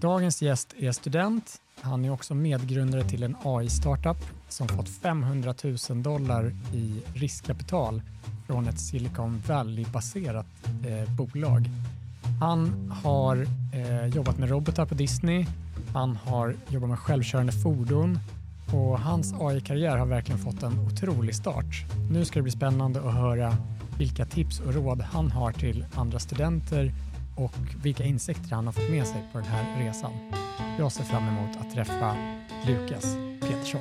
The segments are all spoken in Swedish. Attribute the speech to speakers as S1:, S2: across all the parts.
S1: Dagens gäst är student. Han är också medgrundare till en AI-startup som fått 500 000 dollar i riskkapital från ett Silicon Valley-baserat eh, bolag. Han har eh, jobbat med robotar på Disney. Han har jobbat med självkörande fordon och hans AI-karriär har verkligen fått en otrolig start. Nu ska det bli spännande att höra vilka tips och råd han har till andra studenter och vilka insikter han har fått med sig på den här resan. Jag ser fram emot att träffa Lukas Petersson.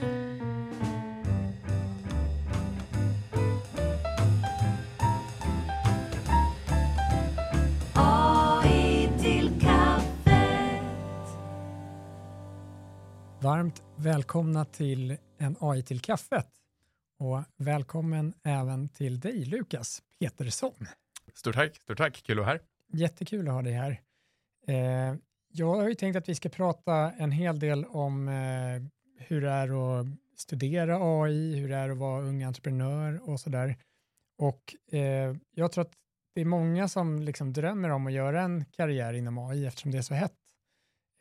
S1: Varmt välkomna till en AI till kaffet och välkommen även till dig Lukas Petersson.
S2: Stort tack, stort tack. Kul att vara här.
S1: Jättekul att ha dig här. Eh, jag har ju tänkt att vi ska prata en hel del om eh, hur det är att studera AI, hur det är att vara ung entreprenör och sådär. Och eh, jag tror att det är många som liksom drömmer om att göra en karriär inom AI eftersom det är så hett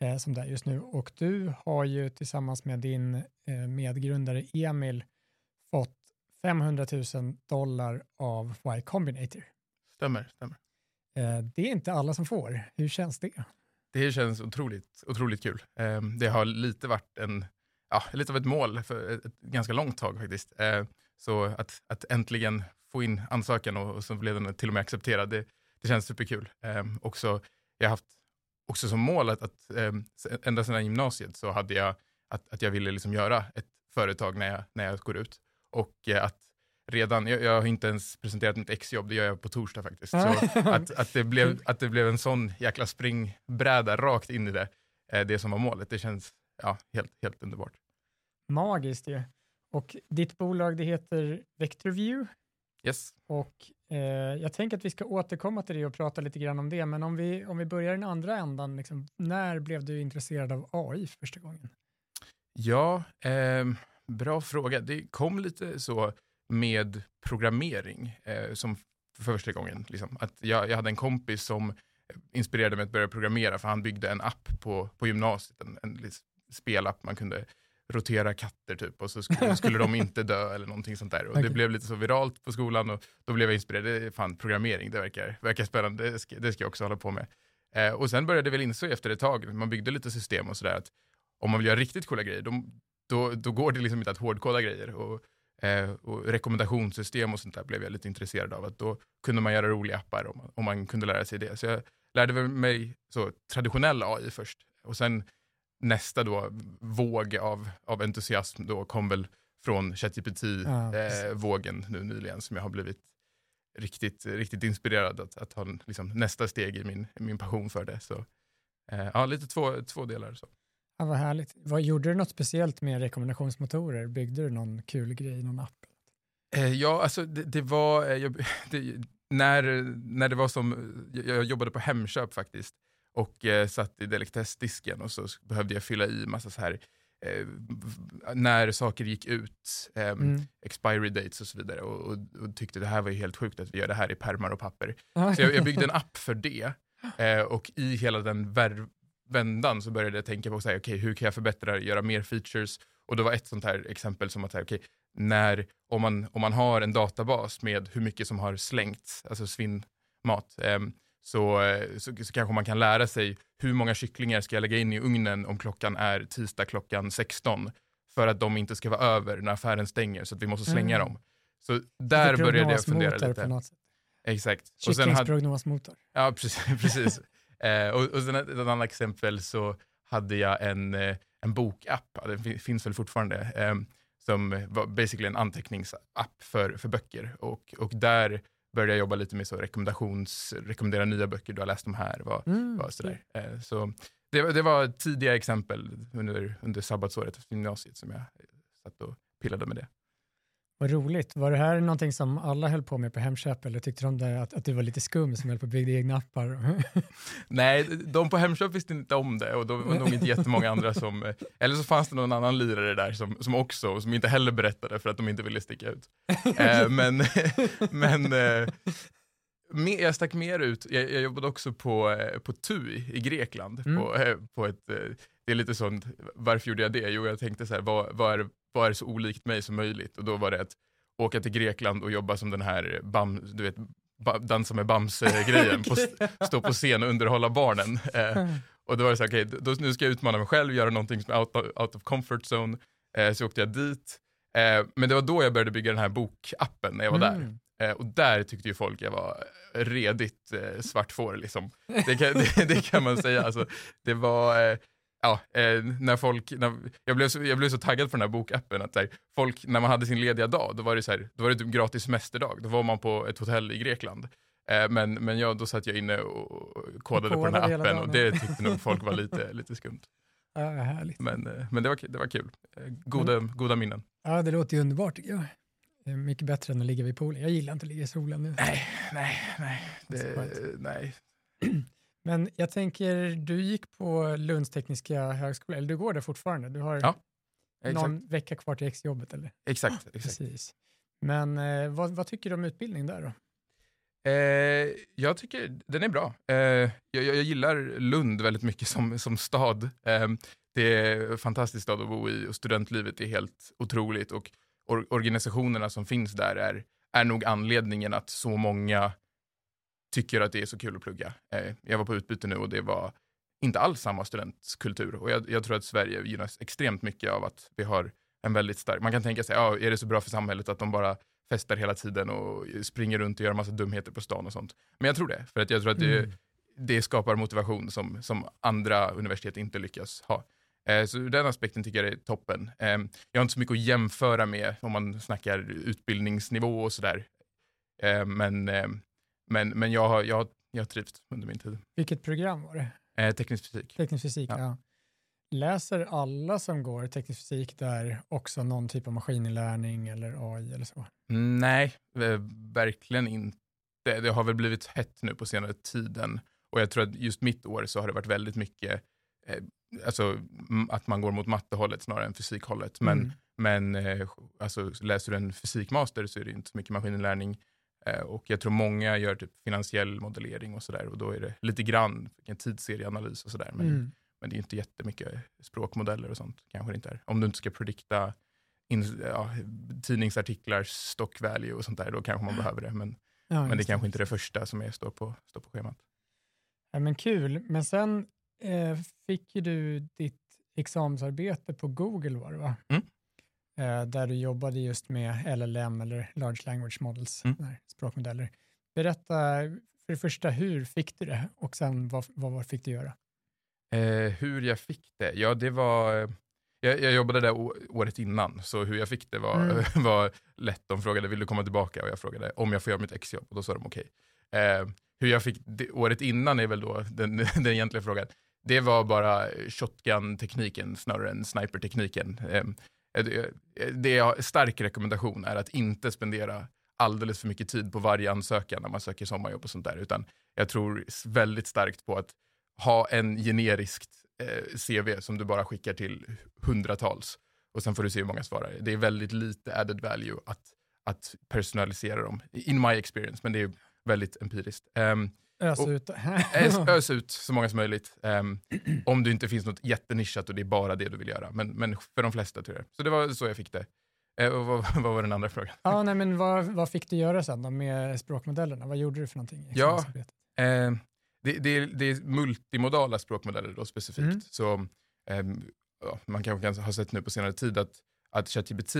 S1: eh, som det är just nu. Och du har ju tillsammans med din eh, medgrundare Emil fått 500 000 dollar av Y Combinator.
S2: Stämmer, stämmer.
S1: Eh, det är inte alla som får. Hur känns det?
S2: Det känns otroligt, otroligt kul. Eh, det har lite varit en, ja, lite av ett mål för ett ganska långt tag faktiskt. Eh, så att, att äntligen få in ansökan och, och så blev den till och med accepterad, det, det känns superkul. Också, jag har haft också som mål att, att ända sedan gymnasiet så hade jag att, att jag ville liksom göra ett företag när jag, när jag går ut. Och att redan, jag, jag har inte ens presenterat mitt exjobb, det gör jag på torsdag faktiskt. Så att, att, det blev, att det blev en sån jäkla springbräda rakt in i det, eh, det som var målet, det känns ja, helt, helt underbart.
S1: Magiskt ju. Och ditt bolag det heter Vectorview
S2: Yes.
S1: och eh, jag tänker att vi ska återkomma till det och prata lite grann om det, men om vi, om vi börjar den andra ändan, liksom, när blev du intresserad av AI för första gången?
S2: Ja, ehm, bra fråga. Det kom lite så med programmering eh, som för första gången. Liksom. Att jag, jag hade en kompis som inspirerade mig att börja programmera för han byggde en app på, på gymnasiet, en, en spelapp man kunde rotera katter typ och så skulle, skulle de inte dö eller någonting sånt där. Och
S1: Okej.
S2: Det blev lite så viralt på skolan och då blev jag inspirerad. Fan programmering, det verkar, verkar spännande, det ska, det ska jag också hålla på med. Eh, och sen började jag väl inse efter ett tag, man byggde lite system och sådär, att om man vill göra riktigt coola grejer, då, då, då går det liksom inte att hårdkoda grejer. Och, eh, och rekommendationssystem och sånt där blev jag lite intresserad av. Att då kunde man göra roliga appar om man, om man kunde lära sig det. Så jag lärde mig så, traditionell AI först. Och sen nästa då, våg av, av entusiasm då kom väl från
S1: Ja,
S2: ChatGPT-vågen eh, vågen nu nyligen som jag har blivit riktigt, riktigt inspirerad att, att en, liksom, nästa steg i min, min passion för det. Så, eh, ja, lite två, två delar. Så.
S1: Ja, vad härligt. Vad, gjorde du något speciellt med rekommendationsmotorer? Byggde du någon kul grej, någon app?
S2: Eh, ja, alltså det, det var, eh, jag, det, när, när det var som, jag, jag jobbade på Hemköp faktiskt och eh, satt i delikatessdisken och så behövde jag fylla i massa så här, eh, när saker gick ut, eh,
S1: Mm.
S2: expiry dates och så vidare och, och, och tyckte det här var ju helt sjukt att vi gör det här i pärmar och papper. Så jag, jag byggde en app för det eh, och i hela den vändan så började jag tänka på så här, okay, hur kan jag förbättra, göra mer features och det var ett sånt här exempel som att så här, okay, när, om, man, om man har en databas med hur mycket som har slängts, alltså svinnmat, ehm, så, eh, så, så kanske man kan lära sig hur många kycklingar ska jag lägga in i ugnen om klockan är tisdag klockan 16 för att de inte ska vara över när affären stänger så att vi måste slänga
S1: Mm.
S2: dem. Så där började jag fundera lite.
S1: På något.
S2: Exakt.
S1: Kycklingsprognosmotor.
S2: Ja, precis. precis. Eh, och, och sen ett, ett annat exempel så hade jag en, eh, en bokapp, den fin- finns väl fortfarande, eh, som var basically en anteckningsapp för, för böcker. Och, och där började jag jobba lite med så rekommendations, rekommendera nya böcker, du har läst de här, vad,
S1: Mm.
S2: vad sådär. Eh, så det, var- det var tidiga exempel under, under sabbatsåret efter gymnasiet som jag satt och pillade med det.
S1: Vad roligt. Var det här någonting som alla höll på med på Hemköp eller tyckte de där att, att du var lite skum som höll på att bygga egna appar?
S2: Nej, de på Hemköp visste inte om det och det var nog inte jättemånga andra som, eh, eller så fanns det någon annan lirare där som, som också, som inte heller berättade för att de inte ville sticka ut. Eh, men, men, eh, jag stack mer ut, jag, jag jobbade också på, eh, på TUI i Grekland.
S1: Mm.
S2: På, eh, på ett, eh, det är lite sånt, varför gjorde jag det? Jo, jag tänkte så här, vad, vad, är, vad är så olikt mig som möjligt? Och då var det att åka till Grekland och jobba som den här bam, du vet, dansa med Bamse-grejen, på, stå på scen och underhålla barnen. Eh, och då var det så här, okej, då, nu ska jag utmana mig själv, göra någonting som är out of, out of comfort zone. Eh, så åkte jag dit. Eh, men det var då jag började bygga den här bokappen, när jag var där.
S1: Mm.
S2: Eh, och där tyckte ju folk jag var redigt eh, svartfår liksom. Det kan, det, det kan man säga. Alltså, det var, eh, ja, eh, när folk, när, jag, blev så, jag blev så taggad på den här bokappen att där, folk, när man hade sin lediga dag, då var det så här, då var det typ gratis semesterdag. Då var man på ett hotell i Grekland. Eh, men men jag, då satt jag inne och kodade på den
S1: kodade
S2: här appen och det tyckte nog folk var lite, lite skumt.
S1: Ja, härligt.
S2: Men, eh, men det, var, det var kul. Eh, Goda, goda minnen.
S1: Ja, det låter ju underbart tycker jag. Det är mycket bättre än att ligga vid poolen. Jag gillar inte att ligga i solen nu.
S2: Nej, nej, nej.
S1: Det
S2: nej.
S1: Men jag tänker, du gick på Lunds tekniska högskola, eller du går där fortfarande. Du har
S2: Ja,
S1: någon vecka kvar till exjobbet, eller?
S2: Exakt, exakt.
S1: Precis. Men eh, vad, vad tycker du om utbildning där då?
S2: Eh, jag tycker den är bra. Eh, jag, jag, jag gillar Lund väldigt mycket som, som stad. Eh, det är en fantastisk stad att bo i och studentlivet är helt otroligt och or, organisationerna som finns där är, är nog anledningen att så många tycker att det är så kul att plugga. Eh, jag var på utbyte nu och det var inte alls samma studentkultur och jag, jag tror att Sverige gynnas extremt mycket av att vi har en väldigt stark, man kan tänka sig, ja, är det så bra för samhället att de bara festar hela tiden och springer runt och gör massa dumheter på stan och sånt. Men jag tror det, för att jag tror att det,
S1: Mm.
S2: det skapar motivation som, som andra universitet inte lyckas ha. Eh, så ur den aspekten tycker jag det är toppen. Eh, jag har inte så mycket att jämföra med om man snackar utbildningsnivå och sådär. Eh, men, eh, men, men jag har, jag, har, jag har trivts under min tid.
S1: Vilket program var det?
S2: Eh, teknisk fysik.
S1: Teknisk fysik, ja.
S2: Ja.
S1: Läser alla som går teknisk fysik där också någon typ av maskininlärning eller AI eller så?
S2: Nej, eh, verkligen inte. Det har väl blivit hett nu på senare tiden och jag tror att just mitt år så har det varit väldigt mycket alltså, att man går mot mattehållet snarare än fysikhållet. Men,
S1: Mm.
S2: men eh, alltså, läser du en fysikmaster så är det inte så mycket maskininlärning. Eh, och jag tror många gör typ finansiell modellering och sådär och då är det lite grann en tidsserieanalys och sådär. Men,
S1: Mm.
S2: men det är inte jättemycket språkmodeller och sånt kanske inte är. Om du inte ska predikta in, ja, tidningsartiklar, stock value och sånt där, då kanske man behöver det. Men,
S1: Ja,
S2: men det är kanske inte är det första som är, står, på, står på schemat.
S1: Ja, men kul. Men sen eh, fick ju du ditt examensarbete på Google var det va?
S2: Mm.
S1: Eh, där du jobbade just med LLM eller Large Language Models,
S2: Mm.
S1: språkmodeller. Berätta för det första, hur fick du det och sen vad, vad, vad fick du göra?
S2: Eh, hur jag fick det? Ja, det var... eh, Jag, jag jobbade där året innan, så hur jag fick det var,
S1: Mm.
S2: var lätt. De frågade vill du komma tillbaka och jag frågade om jag får göra mitt exjobb och då sa de okej. Eh, hur jag fick det, året innan är väl då den, den egentliga frågan. Det var bara shotgun-tekniken snarare än sniper-tekniken. Ehm, eh, det, eh, det är stark rekommendation är att inte spendera alldeles för mycket tid på varje ansökan när man söker sommarjobb och sånt där, utan jag tror väldigt starkt på att ha en generiskt eh, CV som du bara skickar till hundratals och sen får du se hur många svarar. Det är väldigt lite added value att, att personalisera dem, in my experience, men det är väldigt empiriskt. Um,
S1: Ös ut.
S2: ös, ös ut så många som möjligt, ehm, om det inte finns något jättenischat och det är bara det du vill göra. Men, men för de flesta tror jag. Så det var så jag fick det. Och vad, vad var den andra frågan?
S1: ja, nej, men vad, vad fick du göra sen då med språkmodellerna? Vad gjorde du för någonting? i
S2: Ja. Eh, det, det, är, det är multimodala språkmodeller då specifikt.
S1: Mm.
S2: Så, ehm, ja, man kanske kan ha sett nu på senare tid att, att ChatGPT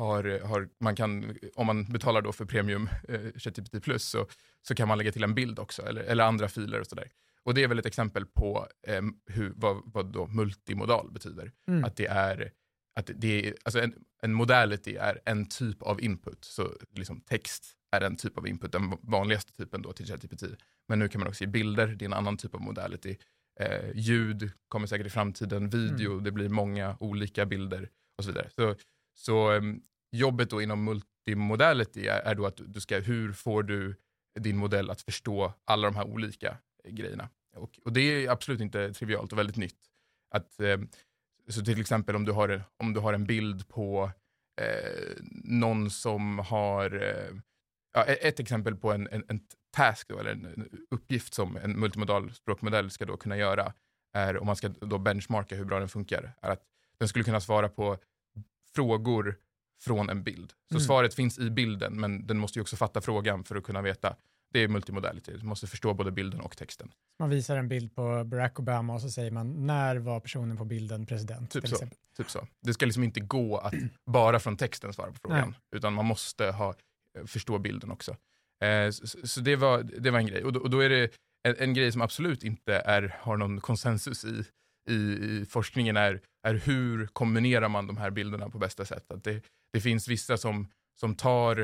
S2: har, har, man kan, om man betalar då för premium eh, ChatGPT plus så, så kan man lägga till en bild också eller, eller andra filer och sådär. Och det är väl ett exempel på ehm, hur, vad, vad då multimodal betyder.
S1: Mm.
S2: Att det är, att det är alltså en, en modality är en typ av input. Så liksom text är en typ av input, den vanligaste typen då till ChatGPT. Men nu kan man också ge bilder, det är en annan typ av modality. Eh, ljud kommer säkert i framtiden, video, det blir många olika bilder och så vidare. Så, så ehm, jobbet då inom multimodality är, är då att du ska, hur får du din modell att förstå alla de här olika eh, grejerna? Och, och det är absolut inte trivialt och väldigt nytt. Att, ehm, så till exempel om du har, en- om du har en bild på eh, någon som har, eh, ja, e-, ett exempel på en, en, en task, då, eller en en uppgift som en multimodal språkmodell ska då kunna göra, är, om man ska då benchmarka hur bra den funkar, är att den skulle kunna svara på frågor från en bild. Så
S1: Mm.
S2: svaret finns i bilden, men den måste ju också fatta frågan för att kunna veta. Det är multimodality, du måste förstå både bilden och texten.
S1: Man visar en bild på Barack Obama och så säger man när var personen på bilden president?
S2: Typ så.
S1: exempel.
S2: Typ så. Det ska liksom inte gå att bara från texten svara på frågan,
S1: Nej.
S2: utan man måste ha, eh, förstå bilden också. Eh, så så det, var, det var en grej. Och då, och då är det en, en grej som absolut inte är, har någon konsensus i, i, i forskningen är, är hur kombinerar man de här bilderna på bästa sätt. Att det, det finns vissa som, som tar,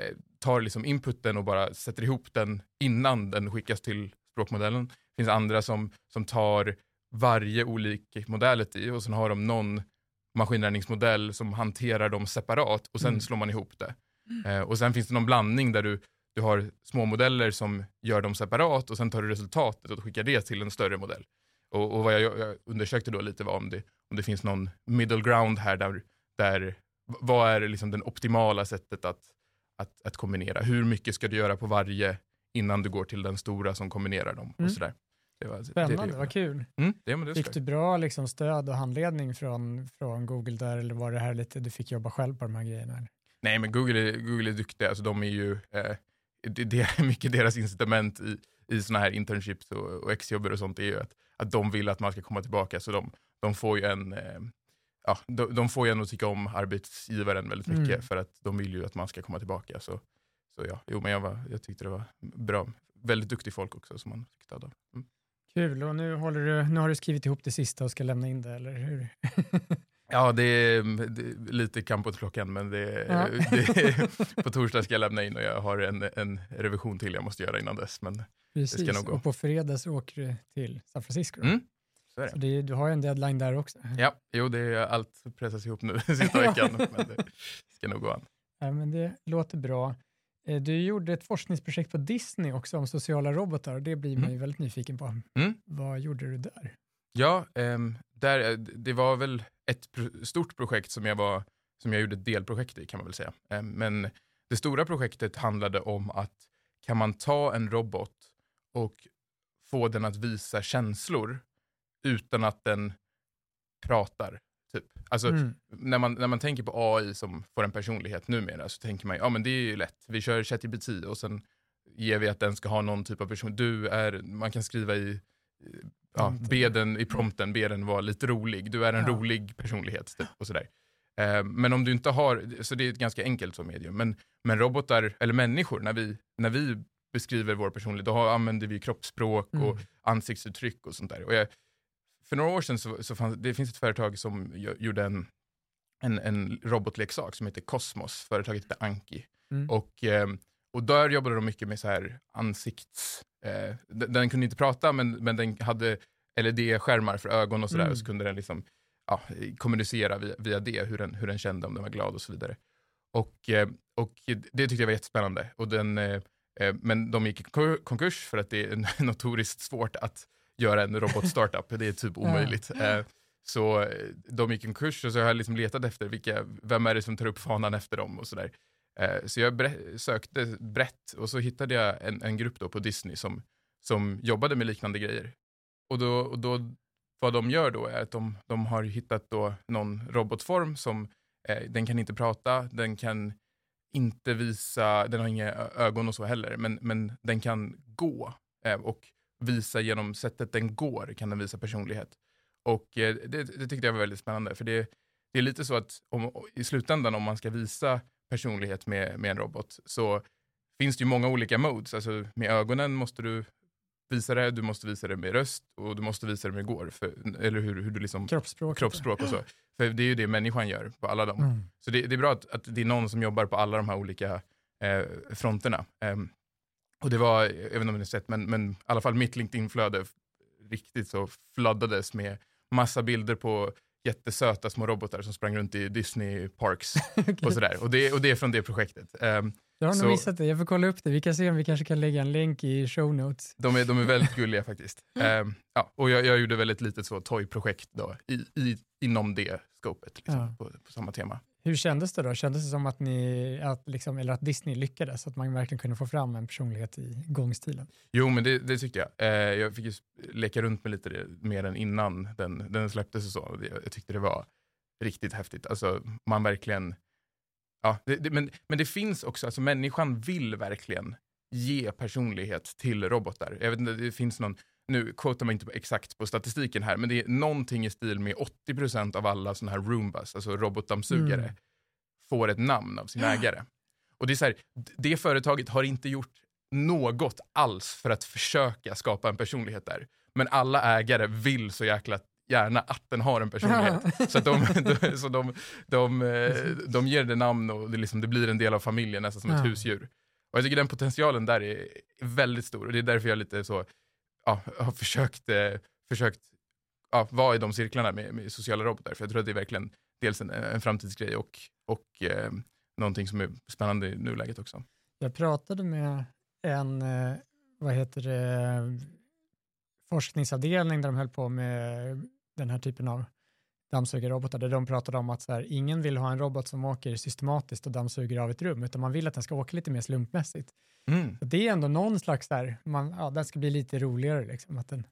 S2: eh, tar liksom inputen och bara sätter ihop den innan den skickas till språkmodellen. Det finns andra som, som tar varje olik modality och sen har de någon maskinlärningsmodell som hanterar dem separat och sen
S1: Mm.
S2: slår man ihop det. Eh, och sen finns det någon blandning där du, du har små modeller som gör dem separat och sen tar du resultatet och skickar det till en större modell. Och, och vad jag, jag undersökte då lite var om det, om det finns någon middle ground här där, där vad är liksom det optimala sättet att, att, att kombinera? Hur mycket ska du göra på varje innan du går till den stora som kombinerar dem?
S1: Mm.
S2: Och sådär. Det var,
S1: Spännande,
S2: det, det,
S1: vad kul.
S2: Mm, det, det
S1: Fick du bra liksom, stöd och handledning från, från Google där eller var det här lite, du fick jobba själv på de här grejerna?
S2: Nej, men Google är, Google är duktiga. Alltså, de är ju, eh, det är mycket deras incitament i, i såna här internships och, och exjobber och sånt är ju att, att de vill att man ska komma tillbaka. Så de, de får ju en eh, ja, de, de får ju en att tycka om arbetsgivaren väldigt mycket
S1: Mm.
S2: för att de vill ju att man ska komma tillbaka. Så, så ja, jo, men jag, var, jag tyckte det var bra. Väldigt duktig folk också som man fick stöd av. Mm.
S1: Kul, och nu, håller du, nu har du skrivit ihop det sista och ska lämna in det, eller hur?
S2: Ja, det är, det är lite kamp åt klockan, men det,
S1: Ja.
S2: det, på torsdag ska jag lämna in och jag har en, en revision till jag måste göra innan dess. Men,
S1: Precis,
S2: nog gå.
S1: och på fredag så åker du till San Francisco.
S2: mm, så det.
S1: Så det, du har en deadline där också.
S2: Ja, jo, det är allt pressas ihop nu sista veckan, men det ska nog gå an.
S1: Ja, men det låter bra. Eh, Du gjorde ett forskningsprojekt på Disney också om sociala robotar och det blir man
S2: Mm.
S1: ju väldigt nyfiken på.
S2: Mm.
S1: Vad gjorde du där?
S2: Ja, ehm, där, det var väl ett pro stort projekt som jag, var, som jag gjorde ett delprojekt i kan man väl säga. Ehm, men det stora projektet handlade om att kan man ta en robot och få den att visa känslor utan att den pratar. Typ. Alltså,
S1: Mm.
S2: när, man, när man tänker på AI som får en personlighet numera så tänker man ja men det är ju lätt. Vi kör ChatGPT och sen ger vi att den ska ha någon typ av person. Du är, man kan skriva i, ja,
S1: Prompten.
S2: be den, i prompten, be den vara lite rolig. Du är en
S1: Ja.
S2: rolig personlighet typ, och sådär. Eh, men om du inte har, så det är ett ganska enkelt som medium. Men, men robotar, eller människor, när vi, när vi beskriver vår personlighet, då använder vi kroppsspråk och
S1: Mm.
S2: ansiktsuttryck och sånt där. Och jag, för några år sedan så, så fanns, det finns ett företag som gjorde en, en, en robotleksak som heter Cosmos. Företaget heter Anki.
S1: Mm.
S2: Och, ehm, och där jobbade de mycket med så här ansikts... Eh, den, den kunde inte prata men, men den hade LED-skärmar för ögon och sådär
S1: Mm.
S2: och så kunde den liksom ja, kommunicera via, via det, hur den, hur den kände, om den var glad och så vidare. Och, eh, och det tyckte jag var jättespännande. Och den, eh, eh, men de gick i konkur- konkurs för att det är notoriskt svårt att göra en robot-startup. det är typ omöjligt. Eh, så de gick i konkurs och så har jag liksom letat efter vilka, vem är det som tar upp fanan efter dem och sådär. Eh, så jag bre- sökte brett och så hittade jag en, en grupp då på Disney som, som jobbade med liknande grejer. Och då, och då vad de gör då är att de, de har hittat då någon robotform som eh, den kan inte prata, den kan inte visa, den har inga ögon och så heller, men, men den kan gå eh, och visa genom sättet den går kan den visa personlighet. Och eh, det, det tyckte jag var väldigt spännande, för det, det är lite så att om, i slutändan om man ska visa personlighet med, med en robot så finns det ju många olika modes. Alltså med ögonen måste du visa det, du måste visa det med röst och du måste visa det med går, för, eller hur, hur du liksom
S1: Kroppsspråk.
S2: kroppsspråk och så. För det är ju det människan gör på alla dem.
S1: Mm.
S2: Så det, det är bra att, att det är någon som jobbar på alla de här olika eh, fronterna. Ehm, och det var, jag vet inte om ni har sett, men, men i alla fall mitt LinkedIn-flöde riktigt så floodades med massa bilder på jättesöta små robotar som sprang runt i Disney Parks
S1: Okej.
S2: och sådär. Och det, och det är från det projektet. Ehm,
S1: Jag har nog missat det. Jag får kolla upp det. Vi kan se om vi kanske kan lägga en länk i show notes.
S2: De är, de är väldigt gulliga faktiskt. Ehm, ja, och jag, jag gjorde väl ett litet så toy-projekt då, i, i, inom det scopet, liksom,
S1: Ja.
S2: på, på samma tema.
S1: Hur kändes det då? Kändes det som att, ni, att, liksom, eller att Disney lyckades? Att man verkligen kunde få fram en personlighet i gångstilen?
S2: Jo, men det, det tyckte jag. Eh, jag fick ju leka runt med lite det, mer än innan den, den släpptes och så. Jag, jag tyckte det var riktigt häftigt. Alltså, man verkligen... Ja, det, det, men, men det finns också, alltså människan vill verkligen ge personlighet till robotar. Jag vet inte, det finns någon, nu quotar man inte exakt på statistiken här, men det är någonting i stil med 80% av alla sådana här Roombas, alltså robotdammsugare,
S1: Mm.
S2: får ett namn av sin ägare. Och det är så här, det företaget har inte gjort något alls för att försöka skapa en personlighet där. Men alla ägare vill så jäkla gärna att den har en personlighet. Så, att de, de, så de, de, eh, de ger det namn och det, liksom, det blir en del av familjen, nästan som ett husdjur. Och jag tycker den potentialen där är väldigt stor och det är därför jag lite så, ja, har försökt, eh, försökt ja, vara i de cirklarna med, med sociala robotar. För jag tror att det är verkligen dels en, en framtidsgrej och, och eh, någonting som är spännande i nuläget också.
S1: Jag pratade med en, eh, vad heter det, forskningsavdelning där de höll på med den här typen av dammsugarrobotar, där de pratade om att så här, ingen vill ha en robot som åker systematiskt och dammsuger av ett rum, utan man vill att den ska åka lite mer slumpmässigt.
S2: Mm.
S1: Så det är ändå någon slags där, man, ja, den ska bli lite roligare. Liksom, att den,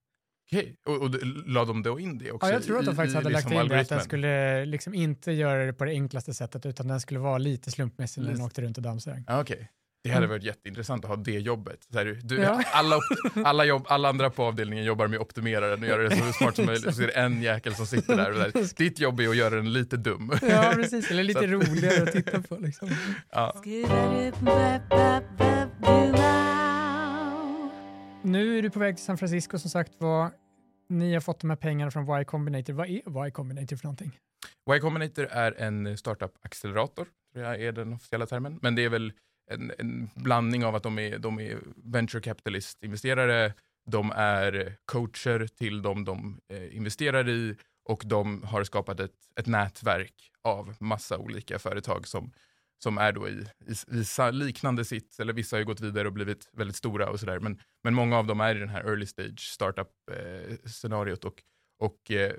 S2: Okej, och, och la de då in det också?
S1: ja, jag tror att de
S2: i-
S1: faktiskt
S2: i
S1: hade lagt
S2: liksom
S1: in det, att den skulle liksom inte göra det på det enklaste sättet, utan den skulle vara lite slumpmässig när den åkte runt och dammsög.
S2: Okej. Det hade
S1: Mm.
S2: varit jätteintressant att ha det jobbet. Så här, du,
S1: Ja.
S2: alla, alla, jobb, alla andra på avdelningen jobbar med att optimera den och göra det så smart som möjligt. Så är det en jäkel som sitter där. Och där. Ditt jobb är att göra den lite dum.
S1: Ja, precis. Eller lite roligare att titta på. Liksom.
S2: Ja.
S1: Nu är du på väg till San Francisco som sagt var. Ni har fått de här pengarna från Y Combinator. Vad är Y Combinator för någonting?
S2: Y Combinator är en startup-accelerator, tror jag är den officiella termen. Men det är väl en, en blandning av att de är, de är venture capitalist-investerare, de är coacher till de de eh, investerar i och de har skapat ett, ett nätverk av massa olika företag som, som är då i, i, i liknande sitt, eller vissa har ju gått vidare och blivit väldigt stora och sådär, men, men många av dem är i den här early stage startup-scenariot eh, och, och eh,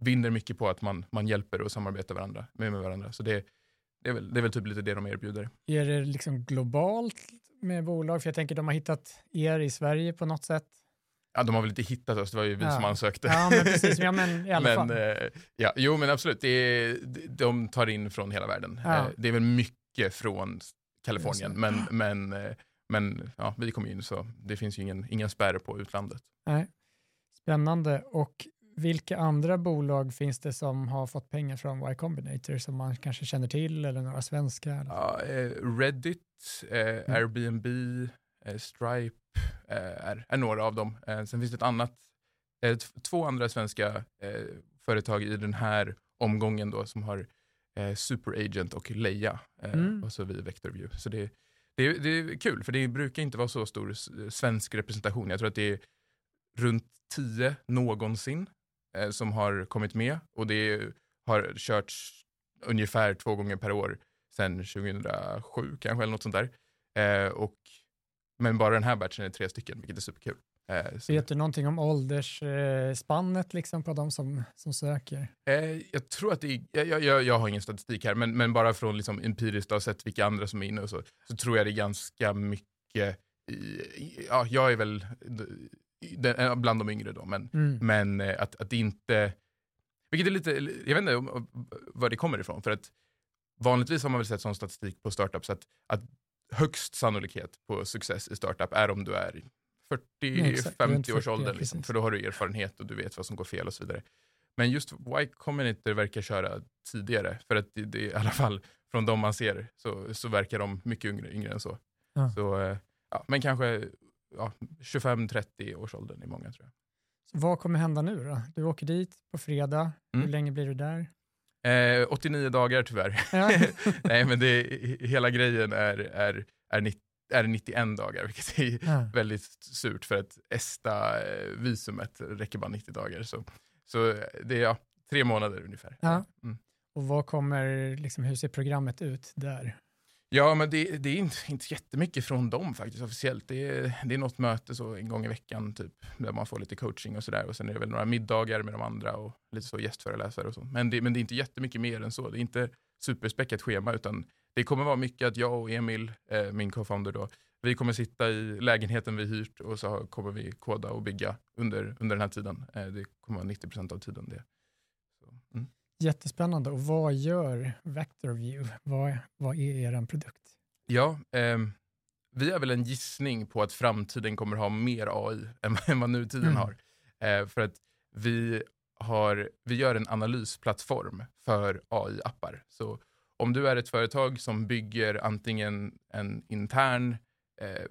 S2: vinner mycket på att man, man hjälper och samarbetar varandra, med, med varandra. Så det, det, är väl, det är väl typ lite det de erbjuder.
S1: Är det liksom globalt med bolag? För jag tänker de har hittat er i Sverige på något sätt.
S2: Ja, de har väl inte hittat oss, det var ju vi
S1: Ja.
S2: som ansökte.
S1: Ja, men precis. Ja, men i alla
S2: men,
S1: fall.
S2: eh, ja, jo, men absolut, det är, de tar in från hela världen.
S1: Ja.
S2: Eh, det är väl mycket från Kalifornien, men, men, eh, men ja, vi kom in så det finns ju ingen, ingen spärr på utlandet.
S1: Nej. Spännande. Och vilka andra bolag finns det som har fått pengar från Y Combinator som man kanske känner till eller några svenska? Eller?
S2: Ja, eh, Reddit,
S1: Mm.
S2: eh, Airbnb, eh, Stripe eh, är, är några av dem. Eh, sen finns det ett annat, eh, två andra svenska företag i den här omgången då som har Superagent och Leia
S1: Mm.
S2: och så vi Vectorview. Så det, det, är- det är kul för det brukar inte vara så stor svensk representation. Jag tror att det är runt tio någonsin eh, som har kommit med och det har körts ungefär två gånger per år sedan 2007 kanske eller något sånt där. Eh, och, men bara den här batchen är tre stycken, vilket är superkul. Eh,
S1: Vet du någonting om åldersspannet liksom på de som, som söker?
S2: eh, jag tror att det är, jag, jag- jag, har ingen statistik här, men, men bara från liksom empiriskt att ha sett vilka andra som är inne och så, så tror jag det är ganska mycket, i, ja, jag är väl den, eh, bland de yngre då, men,
S1: Mm.
S2: men eh, att, att inte, vilket är lite, jag vet inte om- var det kommer ifrån, för att vanligtvis har man väl sett sån statistik på startups att, att högst sannolikhet på success i startup är om du är
S1: Ja, exakt. Runt
S2: 40-50 års
S1: 40,
S2: ålder, liksom, för då har du erfarenhet och du vet vad som går fel och så vidare. Men just Y Combinator verkar köra tidigare, för att det, det i alla fall från de man ser så, så verkar de mycket yngre, yngre än så.
S1: Ja.
S2: så eh, ja, men kanske ja, 25-30 års åldern är många tror jag.
S1: Så vad kommer hända nu då? Du åker dit på fredag. Hur
S2: Mm.
S1: länge blir du där?
S2: Eh, 89 dagar tyvärr.
S1: Ja.
S2: Nej, men det, hela grejen är, är, är, 90, är 91 dagar, vilket är
S1: Ja.
S2: väldigt surt för att ESTA-visumet räcker bara 90 dagar. Så, så det är ja, tre månader ungefär.
S1: Ja.
S2: Mm.
S1: Och vad kommer, liksom, hur ser programmet ut där?
S2: Ja, men det, det är inte, inte jättemycket från dem faktiskt officiellt. Det är, det är något möte så en gång i veckan typ, där man får lite coaching och sådär. Och sen är det väl några middagar med de andra och lite så gästföreläsare och så. Men det, men det är inte jättemycket mer än så. Det är inte superspäckat schema utan det kommer vara mycket att jag och Emil, eh, min co-founder då, vi kommer sitta i lägenheten vi hyrt och så kommer vi koda och bygga under, under den här tiden. Eh, det kommer vara 90 procent av tiden det.
S1: Jättespännande. Och vad gör VectorView? Vad, vad är er produkt?
S2: Ja, ehm, vi har väl en gissning på att framtiden kommer ha mer AI än, än vad nutiden
S1: Mm.
S2: har. Eh, för att vi, har, vi gör en analysplattform för AI-appar. Så om du är ett företag som bygger antingen en intern, eh,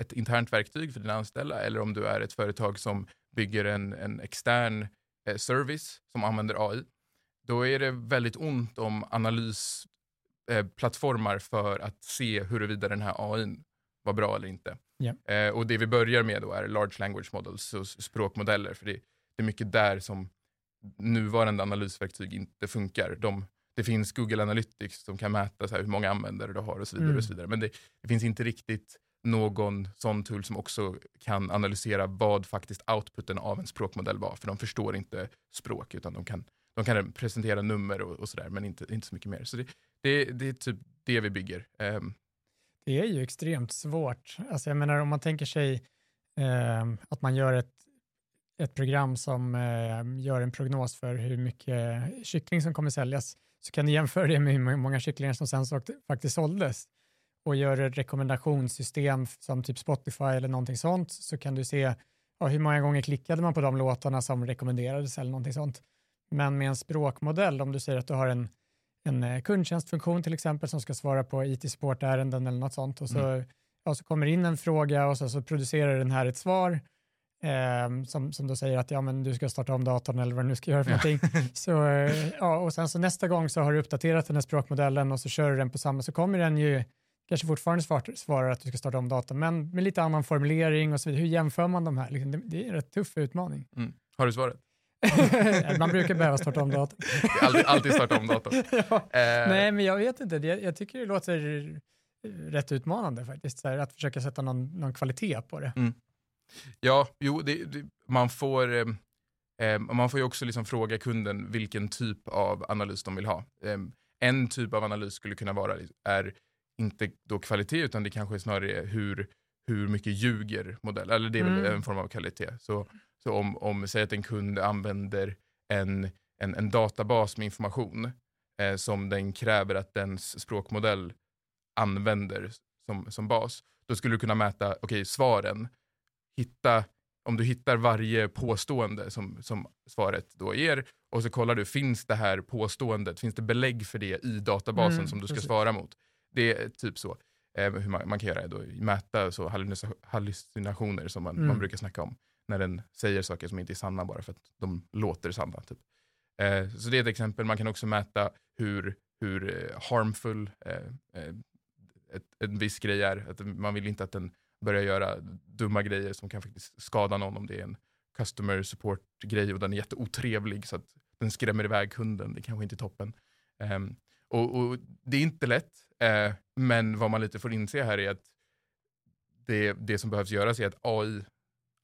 S2: ett internt verktyg för dina anställda eller om du är ett företag som bygger en, en extern eh, service som använder AI, då är det väldigt ont om analysplattformar eh, för att se huruvida den här AI var bra eller inte. Eh, och det vi börjar med då är large language models, s- språkmodeller, för det, är mycket där som nuvarande analysverktyg inte funkar. De, det finns Google Analytics som kan mäta så hur många användare du har och så vidare.
S1: Mm.
S2: Och så vidare. Men det, det finns inte riktigt någon sån tool som också kan analysera vad faktiskt outputen av en språkmodell var. För de förstår inte språk utan de kan, de kan presentera nummer och, och sådär men inte, inte så mycket mer. Så det, det, det är typ det vi bygger. Um.
S1: Det är ju extremt svårt. Alltså jag menar om man tänker sig eh, att man gör ett, ett program som eh, gör en prognos för hur mycket kyckling som kommer säljas så kan du jämföra det med hur många kycklingar som sen faktiskt såldes och gör ett rekommendationssystem som typ Spotify eller någonting sånt så kan du se ja, hur många gånger klickade man på de låtarna som rekommenderades eller någonting sånt. Men med en språkmodell, om du säger att du har en en eh, kundtjänstfunktion till exempel som ska svara på IT-supportärenden eller något sånt och så, ja, så kommer in en fråga och så, så producerar den här ett svar eh, som, som då säger att ja, men du ska starta om datorn eller vad du nu ska göra för
S2: Ja.
S1: någonting. Så, eh, ja, och sen så nästa gång så har du uppdaterat den här språkmodellen och så kör du den på samma så kommer den ju kanske fortfarande svar, svarar att du ska starta om datorn men med lite annan formulering och så vidare. Hur jämför man de här? Liksom, det, det är en rätt tuff utmaning.
S2: mm. Har du svaret?
S1: Man brukar behöva starta om datorn.
S2: Alltid, alltid starta om datorn.
S1: ja.
S2: Eh,
S1: Nej, men jag vet inte. Det, jag tycker det låter rätt utmanande faktiskt, här, att försöka sätta någon, någon kvalitet på det.
S2: Ja, jo, det, det, man, får, eh, eh, man får ju också liksom fråga kunden vilken typ av analys de vill ha. Eh, en typ av analys skulle kunna vara är inte då kvalitet utan det kanske snarare är hur, hur mycket ljuger modell, eller det är väl
S1: Mm.
S2: en form av kvalitet. Så, så om, om säg att en kund använder en, en, en databas med information eh, som den kräver att dens språkmodell använder som, som bas, då skulle du kunna mäta, okej, svaren, hitta, om du hittar varje påstående som, som svaret då ger och så kollar du, finns det här påståendet, finns det belägg för det i databasen
S1: Mm,
S2: som du ska
S1: precis.
S2: svara mot? Det är typ så. Eh, hur man, man kan göra då, mäta så hallucina- hallucinationer som man,
S1: Mm.
S2: man brukar snacka om när den säger saker som inte är sanna bara för att de låter sanna. Typ. Eh, så det är ett exempel. Man kan också mäta hur, hur eh, harmful eh, eh, ett, en viss grej är. Att man vill inte att den börjar göra dumma grejer som kan faktiskt skada någon om det är en customer support-grej och den är jätteotrevlig så att den skrämmer iväg kunden. Det kanske inte är toppen. Ehm, och, och Det är inte lätt, eh, men vad man lite får inse här är att det, det som behövs göras är att AI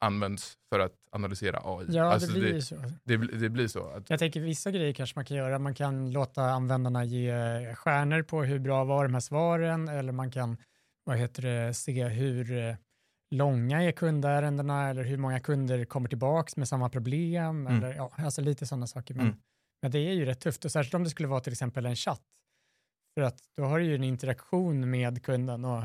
S2: används för att analysera AI.
S1: Ja,
S2: Alltså
S1: det blir
S2: det,
S1: så.
S2: det, det blir så. Att,
S1: Jag tänker vissa grejer kanske man kan göra. Man kan låta användarna ge stjärnor på hur bra var de här svaren eller man kan vad heter det, se hur eh, långa är kundärendena eller hur många kunder kommer tillbaks med samma problem.
S2: Mm.
S1: Eller, ja, alltså lite sådana saker. Men,
S2: Mm.
S1: Men det är ju rätt tufft och särskilt om det skulle vara till exempel en chatt. För att då har du ju en interaktion med kunden och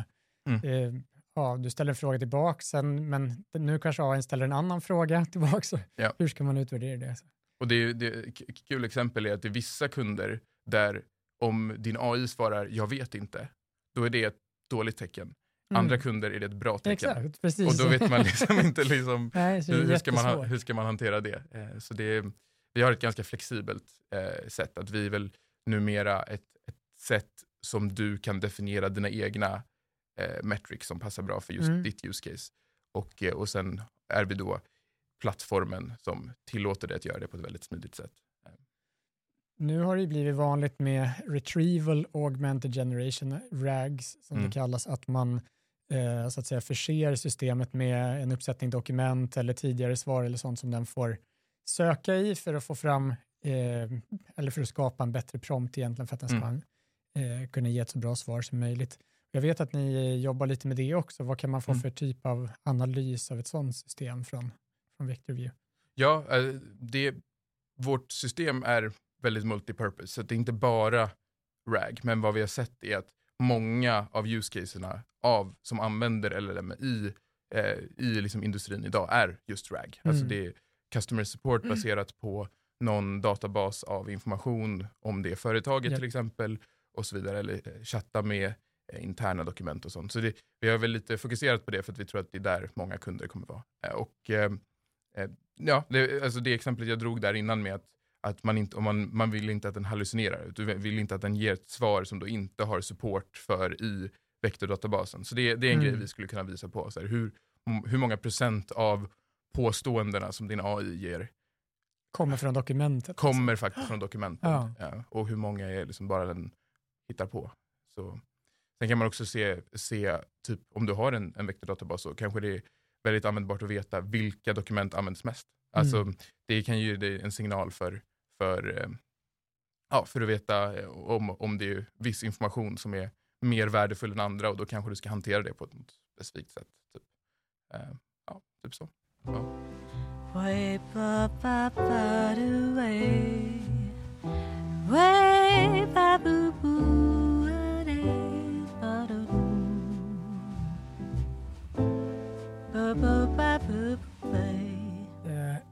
S2: Mm.
S1: eh, ja, du ställer en fråga tillbaks sen, men nu kanske AI ställer en annan fråga tillbaks. och
S2: Ja.
S1: Hur ska man utvärdera det?
S2: Och det, är- det, kul exempel är att det är vissa kunder där om din AI svarar jag vet inte, då är det ett dåligt tecken. Andra
S1: Mm.
S2: kunder är det ett bra tecken.
S1: Exakt, precis.
S2: Och då vet man liksom inte liksom,
S1: Nej,
S2: hur, hur, ska man, hur ska man hantera det. Eh, så det är, vi har ett ganska flexibelt eh, sätt. Att vi är väl numera ett, ett sätt som du kan definiera dina egna eh, metrics som passar bra för just
S1: Mm.
S2: ditt use case. Och, eh, och sen är vi då plattformen som tillåter dig att göra det på ett väldigt smidigt sätt.
S1: nu har det blivit vanligt med retrieval augmented generation, RAGs som
S2: Mm.
S1: det kallas, att man eh, så att säga förser systemet med en uppsättning dokument eller tidigare svar eller sånt som den får söka i för att få fram eh, eller för att skapa en bättre prompt egentligen för att den ska
S2: Mm.
S1: eh, kunna ge ett så bra svar som möjligt. Jag vet att ni jobbar lite med det också. Vad kan man få
S2: Mm.
S1: för typ av analys av ett sådant system från, från Vectorview?
S2: Ja, eh, det, vårt system är väldigt multipurpose, så det är inte bara RAG, men vad vi har sett är att många av use caserna av, som använder LLM i, eh, i liksom industrin idag är just RAG. Alltså
S1: Mm.
S2: det är customer support baserat på någon databas av information om det företaget
S1: Japp.
S2: till exempel och så vidare, eller eh, chatta med eh, interna dokument och sånt. Så det, vi har väl lite fokuserat på det för att vi tror att det är där många kunder kommer vara. Eh, Och eh, eh, ja, det, alltså det exemplet jag drog där innan med att, att man, inte, om man, man vill inte att den hallucinerar, du vill inte att den ger ett svar som då inte har support för i vektordatabasen. Så det, det är en
S1: Mm.
S2: grej vi skulle kunna visa på. Så här, hur, hur många procent av påståendena som din AI ger
S1: Kommer från dokumentet.
S2: kommer faktiskt från dokumenten.
S1: Ja.
S2: Ja, och hur många är liksom bara den hittar på. Så, sen kan man också se, se typ, om du har en, en vektordatabas så kanske det är väldigt användbart att veta vilka dokument används mest. Alltså, Det kan ge dig en signal för, för, eh, ja, för att veta eh, om, om det är viss information som är mer värdefull än andra och då kanske du ska hantera det på ett specifikt sätt. Typ. Eh, ja, typ så.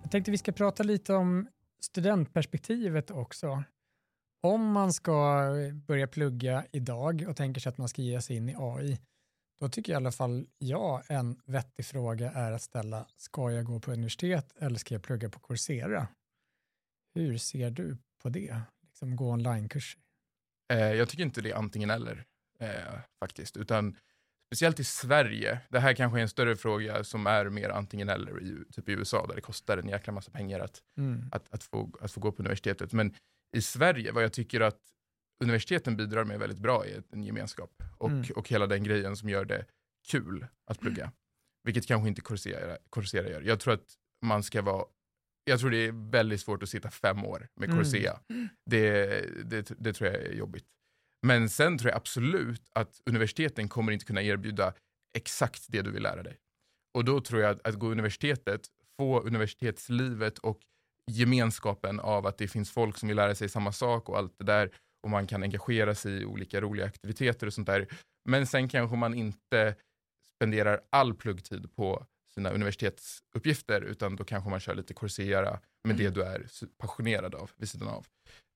S1: Jag tänkte vi ska prata lite om studentperspektivet också. Om man ska börja plugga idag och tänker sig att man ska ge sig in i AI, då tycker i alla fall jag en vettig fråga är att ställa, ska jag gå på universitet eller ska jag plugga på Coursera? Hur ser du på det? Liksom gå onlinekurser?
S2: Eh, jag tycker inte det är antingen eller eh, faktiskt, utan speciellt i Sverige, det här kanske är en större fråga som är mer antingen eller i typ i USA där det kostar en jäkla massa pengar att,
S1: Mm.
S2: att, att, få, att få gå på universitetet. Men i Sverige, vad jag tycker att universiteten bidrar med väldigt bra är en gemenskap och,
S1: Mm.
S2: och hela den grejen som gör det kul att plugga. Vilket kanske inte Coursera, Coursera gör. Jag tror att man ska vara jag tror det är väldigt svårt att sitta fem år med
S1: Mm.
S2: Coursera. Det, det, det tror jag är jobbigt. Men sen tror jag absolut att universiteten kommer inte kunna erbjuda exakt det du vill lära dig. Och då tror jag att, att gå universitetet, få universitetslivet och gemenskapen av att det finns folk som vill lära sig samma sak och allt det där och man kan engagera sig i olika roliga aktiviteter och sånt där. Men sen kanske man inte spenderar all pluggtid på sina universitetsuppgifter utan då kanske man kör lite Coursera med det du är passionerad av vid sidan av.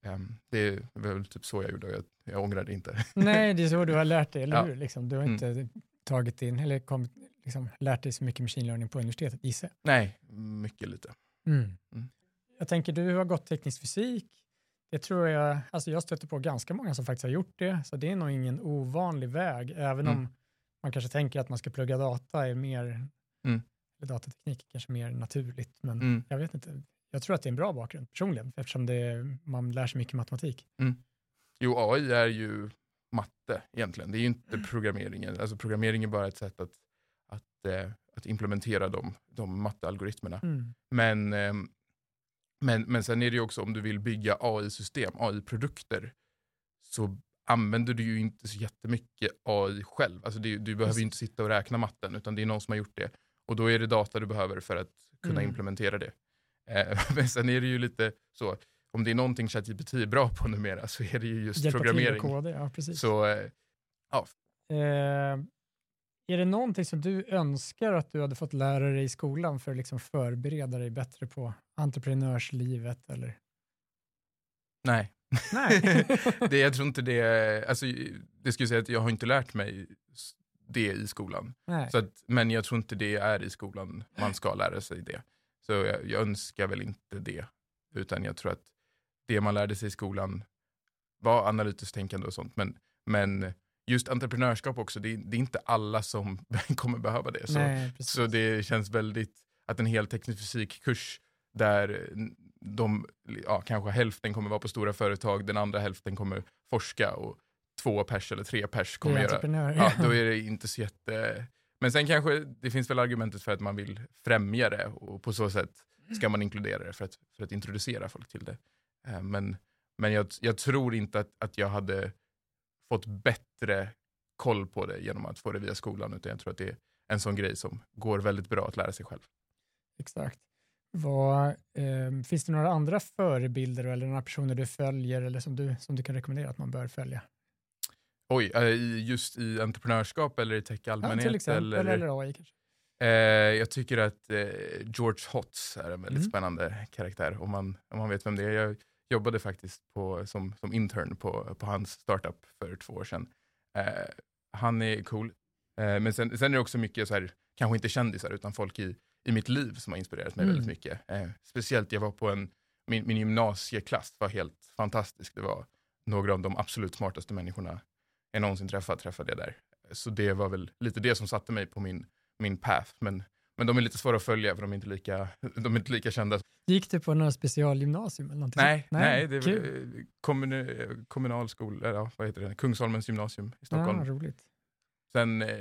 S2: Ehm, det är väl typ så jag gjorde och jag, jag ångrar det inte.
S1: Nej, det är så du har lärt dig, eller
S2: Ja.
S1: hur? Liksom, du har
S2: Mm.
S1: inte tagit in, eller kommit, liksom, lärt dig så mycket machine learning på universitetet, gissar.
S2: Nej, mycket lite.
S1: Mm.
S2: Mm.
S1: Jag tänker, du har gått teknisk fysik. Det tror jag, alltså jag stöter på ganska många som faktiskt har gjort det, så det är nog ingen ovanlig väg, även
S2: Mm.
S1: om man kanske tänker att man ska plugga data är mer,
S2: Mm.
S1: eller datateknik kanske mer naturligt, men
S2: Mm.
S1: jag vet inte. Jag tror att det är en bra bakgrund personligen, eftersom det, man lär sig mycket matematik.
S2: Jo, AI är ju matte egentligen. Det är ju inte programmeringen. Alltså programmering är bara ett sätt att, att, eh, att implementera de, de mattealgoritmerna.
S1: Mm.
S2: Men, ehm, men, men sen är det ju också om du vill bygga AI-system, AI-produkter, så använder du ju inte så jättemycket AI själv. Alltså det, du behöver ju inte sitta och räkna matten, utan det är någon som har gjort det. Och då är det data du behöver för att kunna
S1: Mm.
S2: implementera det. Eh, men sen är det ju lite så, om det är någonting ChatGPT är bra på numera så är det ju just
S1: Hjälpa till att
S2: programmering.
S1: koda, ja precis.
S2: Så eh,
S1: Eh, är det någonting som du önskar att du hade fått lära dig i skolan för att liksom förbereda dig bättre på entreprenörslivet? Eller?
S2: nej.
S1: Nej.
S2: det, jag tror inte det, alltså, det skulle säga att jag har inte lärt mig det i skolan.
S1: Nej.
S2: Så att, men jag tror inte det är i skolan man ska lära sig det. Så jag, jag önskar väl inte det. Utan jag tror att det man lärde sig i skolan var analytiskt tänkande och sånt. Men, men just entreprenörskap också, det, är- det är inte alla som kommer behöva det. Så,
S1: Nej,
S2: så det känns väldigt, att en hel teknisk fysikkurs där de, ja, kanske hälften kommer vara på stora företag, den andra hälften kommer forska och två pers eller tre pers kommer göra, ja, då är det inte så jätte... Men sen kanske, det finns väl argumentet för att man vill främja det och på så sätt ska man inkludera det för att, för att introducera folk till det. Eh, Men, men jag, jag tror inte att, att jag hade fått bättre koll på det genom att få det via skolan, utan jag tror att det är en sån grej som går väldigt bra att lära sig själv.
S1: Exakt. Vad, ehm, finns det några andra förebilder eller några personer du följer eller som du, som du kan rekommendera att man bör följa?
S2: Oj, eh, just i entreprenörskap eller i tech i
S1: Ja,
S2: allmänhet?
S1: till exempel, eller,
S2: eller,
S1: AI kanske?
S2: Eh, jag tycker att eh, George Hotz är en väldigt
S1: Mm.
S2: spännande karaktär, om man, om man vet vem det är. Jag jobbade faktiskt på, som, som intern på, på hans startup för två år sedan. Eh, han är cool. Eh, men sen, sen är det också mycket, så här, kanske inte kändisar, utan folk i, i mitt liv som har inspirerat mig
S1: Mm.
S2: väldigt mycket. Eh, speciellt, jag var på en, min, min gymnasieklass var helt fantastisk. Det var några av de absolut smartaste människorna jag någonsin träffat, träffade jag där. Så det var väl lite det som satte mig på min, min path. Men, men de är lite svåra att följa för de är inte lika, de är inte lika kända.
S1: Gick du på några specialgymnasium eller någonting?
S2: Nej,
S1: sånt?
S2: nej, det är
S1: kul.
S2: väl, eh, kommun, kommunalskola, eller ja, vad heter det, Kungsholmens gymnasium i Stockholm.
S1: Ja, roligt.
S2: Sen, eh,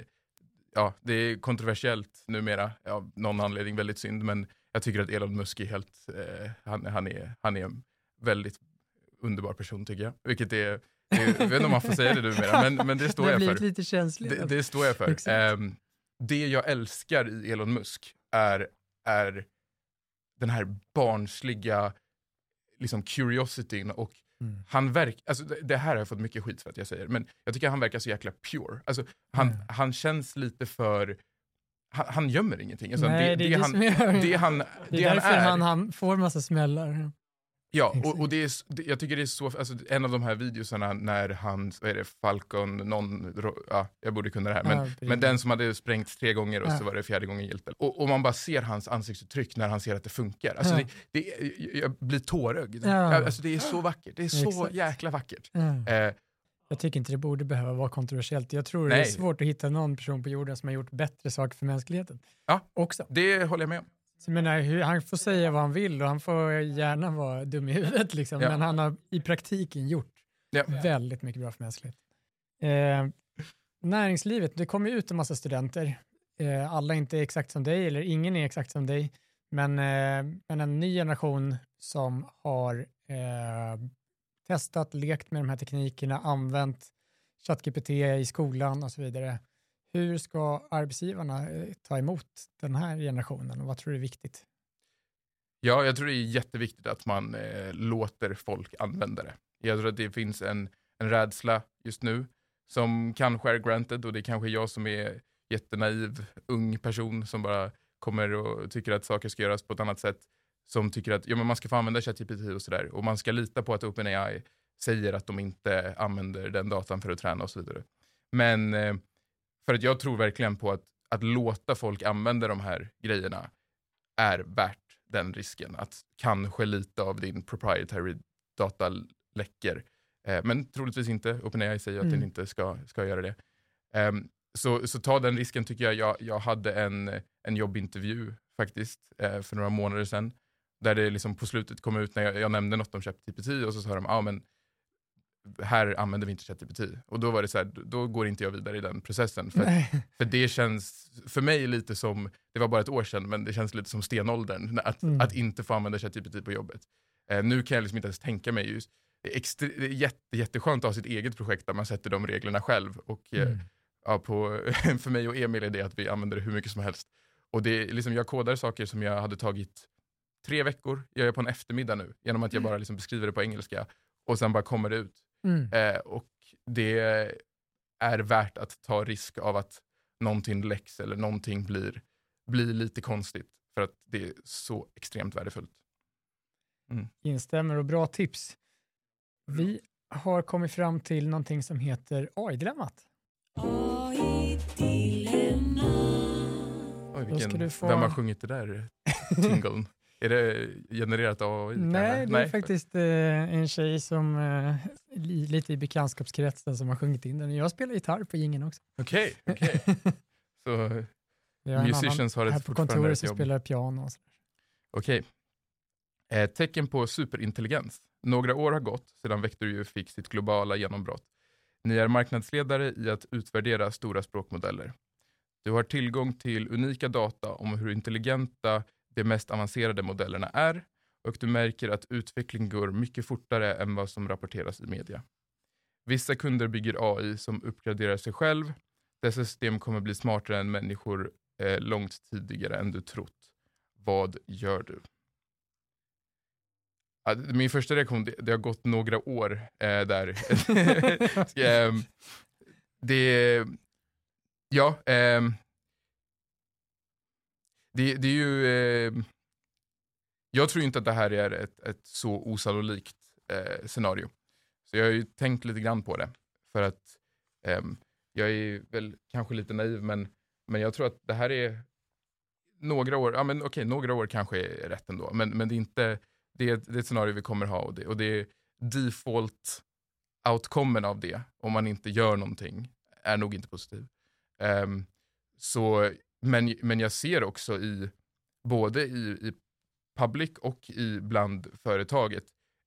S2: ja, det är kontroversiellt numera, av någon anledning väldigt synd, men jag tycker att Elon Musk är helt, eh, han, han, är, han är en väldigt underbar person tycker jag. Vilket är, det jag vet inte om man får säga det numera, men, men det står
S1: det
S2: jag för.
S1: blivit lite känsligt.
S2: Det, det står jag för. Det jag älskar i Elon Musk är, är den här barnsliga liksom curiosityn och
S1: Mm.
S2: han verkar, alltså det, det här har jag fått mycket skit för att jag säger, men jag tycker han verkar så jäkla pure. Alltså, han,
S1: Mm.
S2: han känns lite för, han, han gömmer ingenting. Alltså,
S1: Nej,
S2: det,
S1: det är
S2: det, han,
S1: är-
S2: det han,
S1: Det
S2: det
S1: är
S2: han
S1: därför
S2: är,
S1: han, han får massa smällar.
S2: Ja, och, och det är, jag tycker det är så, alltså, en av de här videosarna när han, vad är det, Falcon, någon, ja, jag borde kunna det här, men,
S1: Ja,
S2: men den som hade sprängts tre gånger och
S1: Ja.
S2: så var det fjärde gången hjälpte. Och, och man bara ser hans ansiktsuttryck när han ser att det funkar. Alltså det, det, jag blir tårögd.
S1: Ja.
S2: Alltså det är så vackert, det är så
S1: Exakt.
S2: jäkla vackert.
S1: Ja.
S2: Eh,
S1: Jag tycker inte det borde behöva vara kontroversiellt. Jag tror det är
S2: Nej.
S1: svårt att hitta någon person på jorden som har gjort bättre saker för mänskligheten.
S2: Ja.
S1: Också.
S2: det håller jag med om.
S1: Så menar, han får säga vad han vill och han får gärna vara dum i huvudet, liksom.
S2: Ja.
S1: men han har i praktiken gjort
S2: Ja.
S1: väldigt mycket bra för mänskligheten. Eh, näringslivet, det kommer ut en massa studenter. Eh, alla är inte exakt som dig, eller ingen är exakt som dig, men, eh, men en ny generation som har eh, testat, lekt med de här teknikerna, använt ChatGPT i skolan och så vidare. Hur ska arbetsgivarna eh, ta emot den här generationen och vad tror du är viktigt?
S2: Ja, jag tror det är jätteviktigt att man eh, låter folk använda det. Jag tror att det finns en, en rädsla just nu som kanske är granted och det är kanske jag som är jättenaiv ung person som bara kommer och tycker att saker ska göras på ett annat sätt. Som tycker att ja, men man ska få använda ChatGPT och sådär och man ska lita på att OpenAI säger att de inte använder den datan för att träna och så vidare. Men eh, för att jag tror verkligen på att, att låta folk använda de här grejerna är värt den risken. Att kanske lite av din proprietary data läcker. Eh, men troligtvis inte. OpenAI säger att
S1: Mm.
S2: den inte ska, ska göra det. Ehm, så, så ta den risken tycker jag. Jag, jag hade en, en jobbintervju faktiskt eh, för några månader sedan. Där det liksom på slutet kom ut när jag, jag nämnde något om ChatGPT och så sa de, ah, men här använder vi inte ChatGPT. Och då var det så här, då går inte jag vidare i den processen. För, att- för det känns för mig lite som, det var bara ett år sedan, men det känns lite som stenåldern att,
S1: Mm.
S2: att inte få använda ChatGPT på jobbet. Eh, nu kan jag liksom inte ens tänka mig just, det är, extre, det är jätte, jätteskönt att ha sitt eget projekt där man sätter de reglerna själv. Och eh,
S1: Mm.
S2: ja, på, för mig och Emil är det att vi använder det hur mycket som helst. Och det liksom, jag kodar saker som jag hade tagit tre veckor, gör jag på en eftermiddag nu, genom att jag bara liksom beskriver det på engelska och sen bara kommer det ut.
S1: Mm.
S2: Eh, och det är värt att ta risk av att någonting läcks eller någonting blir, blir lite konstigt för att det är så extremt värdefullt.
S1: Instämmer och bra tips. Vi har kommit fram till någonting som heter AI-dilemmat.
S2: Oj, vilken,
S1: få-
S2: Vem har sjungit det där tingeln? Är det genererat av AI?
S1: Nej,
S2: kanske?
S1: det är faktiskt eh, en tjej som eh, li, lite i bekantskapskretsen som har sjungit in den. Jag spelar gitarr på jingeln också.
S2: Okej, okej. Så
S1: Vi har en
S2: musicians har ett
S1: här på
S2: fortfarande
S1: kontoret
S2: jobb.
S1: spelar piano. Och så.
S2: Okej. Eh, tecken på superintelligens. Några år har gått sedan Vector fick sitt globala genombrott. Ni är marknadsledare i att utvärdera stora språkmodeller. Du har tillgång till unika data om hur intelligenta de mest avancerade modellerna är och du märker att utveckling går mycket fortare än vad som rapporteras i media. Vissa kunder bygger AI som uppgraderar sig själv. Dessa system kommer bli smartare än människor eh, långt tidigare än du trott. Vad gör du? Min första reaktion, det, det har gått några år eh, där. eh, det, ja, ehm, det, det är ju... Eh, jag tror inte att det här är ett, ett så osannolikt eh, scenario. Så jag har ju tänkt lite grann på det. För att eh, jag är väl kanske lite naiv, men, men jag tror att det här är några år, ja men okej, några år kanske är rätt ändå. Men, men det är inte, det är, det är ett scenario vi kommer ha och det, och det är default outcomen av det, om man inte gör någonting, är nog inte positiv. Um, så, men, men jag ser också i, både i, i public och i bland företaget,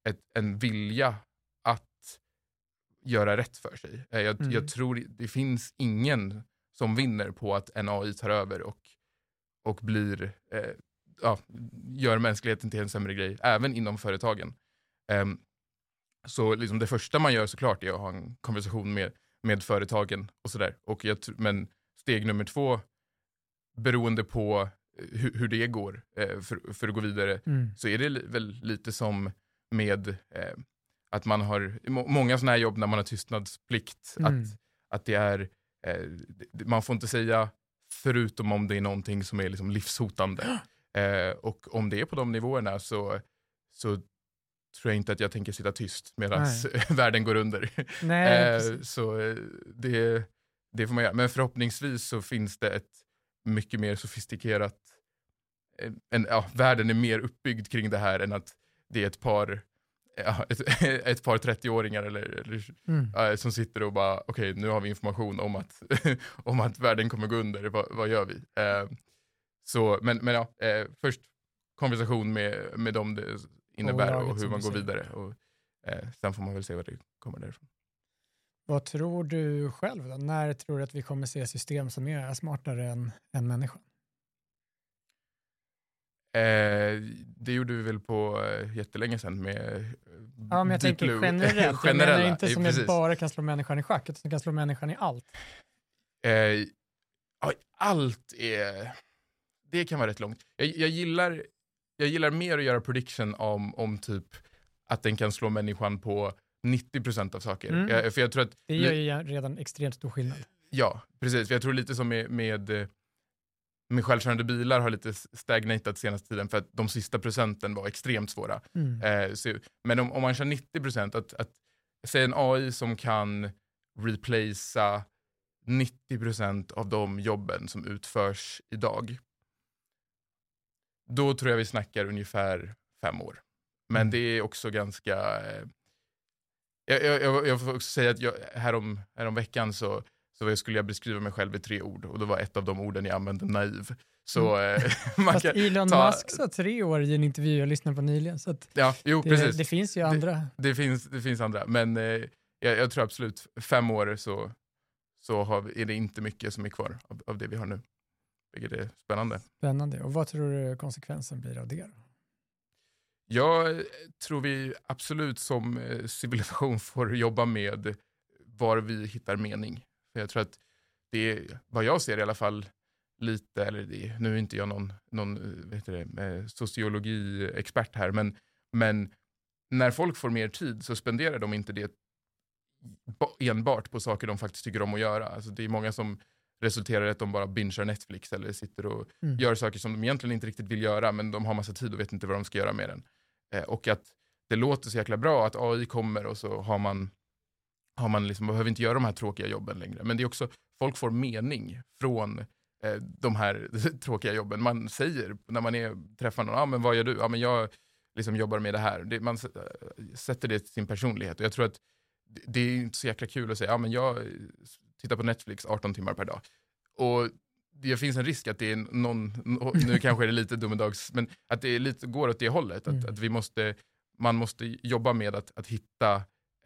S2: ett, en vilja att göra rätt för sig. Eh, jag,
S1: Mm.
S2: jag tror det finns ingen som vinner på att en AI tar över och, och blir, eh, ja, gör mänskligheten till en sämre grej, även inom företagen. Ehm, så liksom det första man gör såklart är att ha en konversation med, med företagen och sådär. Och jag, tr- men steg nummer två, beroende på eh, hur, hur det går eh, för, för att gå vidare,
S1: Mm.
S2: så är det väl lite som med eh, att man har, må, många sådana här jobb när man har tystnadsplikt,
S1: Mm.
S2: att, att det är, eh, man får inte säga förutom om det är någonting som är liksom livshotande. Eh, och om det är på de nivåerna så, så tror jag inte att jag tänker sitta tyst medan världen går under.
S1: Nej,
S2: Eh, så det, det får man göra. Men förhoppningsvis så finns det ett mycket mer sofistikerat... En, ja, världen är mer uppbyggd kring det här än att det är ett par, ja, ett, ett par 30-åringar eller, eller,
S1: Mm.
S2: eh, som sitter och bara okej nu har vi information om att, om att världen kommer gå under, vad, vad gör vi? Eh, så, men, men ja, eh, först konversation med, med dem det innebär
S1: Bolaget
S2: och hur
S1: som
S2: man går vidare. Och, eh, sen får man väl se vad det kommer därifrån.
S1: Vad tror du själv då? När tror du att vi kommer se system som är smartare än, än människan?
S2: Eh, det gjorde vi väl på eh, jättelänge sedan med eh,
S1: Ja, men jag tänker
S2: Blue.
S1: generellt. Jag
S2: Generella,
S1: menar inte som jag bara kan slå människan i schack, utan som kan slå människan i allt.
S2: Eh, ja, allt är... Det kan vara rätt långt. Jag, jag, gillar, jag gillar mer att göra prediction om, om typ att den kan slå människan på 90% av saker.
S1: Mm.
S2: Jag, för jag tror att...
S1: Det gör ju redan extremt stor skillnad.
S2: Ja, precis. För jag tror lite som med, med, eh, med självkörande bilar har lite stagnatat senaste tiden för att de sista procenten var extremt svåra.
S1: Mm.
S2: Eh, så, men om, om man kör 90%, att, att säga en AI som kan replacea 90% av de jobben som utförs idag. Då tror jag vi snackar ungefär fem år. Men
S1: Mm.
S2: det är också ganska... Jag, jag, jag, får också säga att jag, härom, härom veckan så, så skulle jag beskriva mig själv i tre ord och då var ett av de orden jag använde naiv. Så eh, man
S1: Mm. Fast
S2: kan,
S1: Elon
S2: ta-
S1: Musk sa tre år i en intervju jag lyssnade på nyligen. Så
S2: ja, jo,
S1: det,
S2: precis.
S1: det finns ju
S2: Det-
S1: andra.
S2: Det finns, det finns andra, men eh, jag, jag tror absolut fem år så, så har vi, är det inte mycket som är kvar av, av det vi har nu. Vilket är spännande.
S1: Spännande. Och vad tror du konsekvensen blir av det? Då?
S2: Jag tror vi absolut som eh, civilisation får jobba med var vi hittar mening. För jag tror att det är, vad jag ser i alla fall, lite, eller det, nu är inte jag någon, någon eh, det, eh, sociologiexpert här, men, men när folk får mer tid så spenderar de inte det ba- enbart på saker de faktiskt tycker om att göra. Alltså det är många som resulterar i att de bara bingear Netflix eller sitter och
S1: Mm.
S2: gör saker som de egentligen inte riktigt vill göra, men de har massa tid och vet inte vad de ska göra med den. Eh, och att det låter så jäkla bra att AI kommer och så har man, har man liksom, behöver inte göra de här tråkiga jobben längre. Men det är också, folk får mening från eh, de här tråkiga jobben. Man säger när man är, träffar någon, ah, men vad gör du? Ah, men jag liksom jobbar med det här. Det, man eh, sätter det till sin personlighet. Och jag tror att det, är inte så jäkla kul att säga, ah, men jag tittar på Netflix 18 timmar per dag. Och det finns en risk att det är någon, nu kanske är det lite domedags, men att det är lite, går åt det hållet. Att,
S1: Mm.
S2: att vi måste, man måste jobba med att, att hitta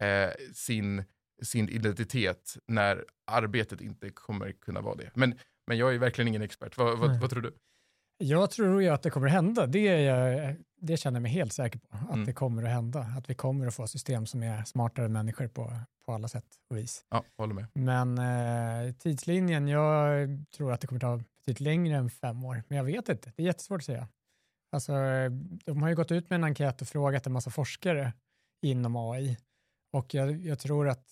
S2: eh, sin, sin identitet när arbetet inte kommer kunna vara det. Men, men jag är verkligen ingen expert. Vad,
S1: Nej.
S2: vad tror du?
S1: Jag tror ju att det kommer hända. Det, är jag, det känner jag mig helt säker på. Att
S2: Mm.
S1: det kommer att hända. Att vi kommer att få system som är smartare än människor på, på alla sätt och vis.
S2: Ja, håller med.
S1: Men eh, tidslinjen, jag tror att det kommer ta betydligt längre än fem år. Men jag vet inte, det är jättesvårt att säga. Alltså, de har ju gått ut med en enkät och frågat en massa forskare inom AI. Och jag, jag tror att,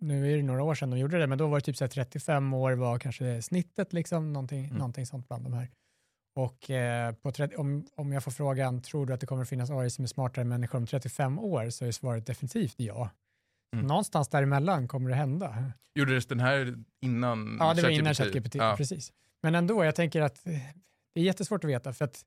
S1: nu är det några år sedan de gjorde det, men då var det typ så här 35 år var kanske snittet, liksom, någonting,
S2: Mm.
S1: någonting sånt bland de här. Och eh, på 30, om, om jag får frågan, tror du att det kommer att finnas AI som är smartare än människor om 35 år, så är svaret definitivt ja.
S2: Mm.
S1: Någonstans däremellan kommer det hända.
S2: Gjordes den här innan
S1: Ja, det var innan ChatGPT,
S2: Ja.
S1: precis. Men ändå, jag tänker att det är jättesvårt att veta för att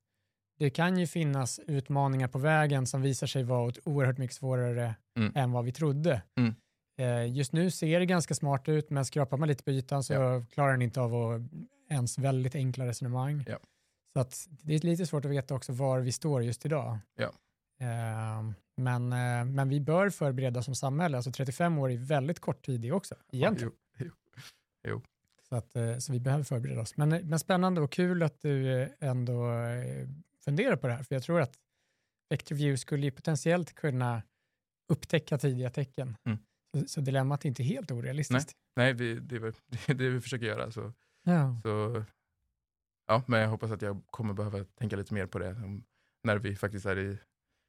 S1: det kan ju finnas utmaningar på vägen som visar sig vara oerhört mycket svårare
S2: Mm.
S1: än vad vi trodde.
S2: Mm.
S1: Eh, Just nu ser det ganska smart ut, men skrapar man lite på ytan så
S2: Ja.
S1: klarar den inte av att ens väldigt enkla resonemang.
S2: Ja.
S1: Så att det är lite svårt att veta också var vi står just idag.
S2: Ja.
S1: Eh, Men, eh, men vi bör förbereda som samhälle. Alltså 35 år är väldigt kort tid det också, egentligen.
S2: Jo, jo.
S1: Så, att, eh, så vi behöver förbereda oss. Men, men spännande och kul att du eh, ändå eh, funderar på det här, för jag tror att Vector View skulle ju potentiellt kunna upptäcka tidiga tecken.
S2: Mm.
S1: Så, så dilemmat är inte helt orealistiskt.
S2: Nej, vi, det, är det är det vi försöker göra. Så,
S1: Ja.
S2: så, ja, men jag hoppas att jag kommer behöva tänka lite mer på det när vi faktiskt är i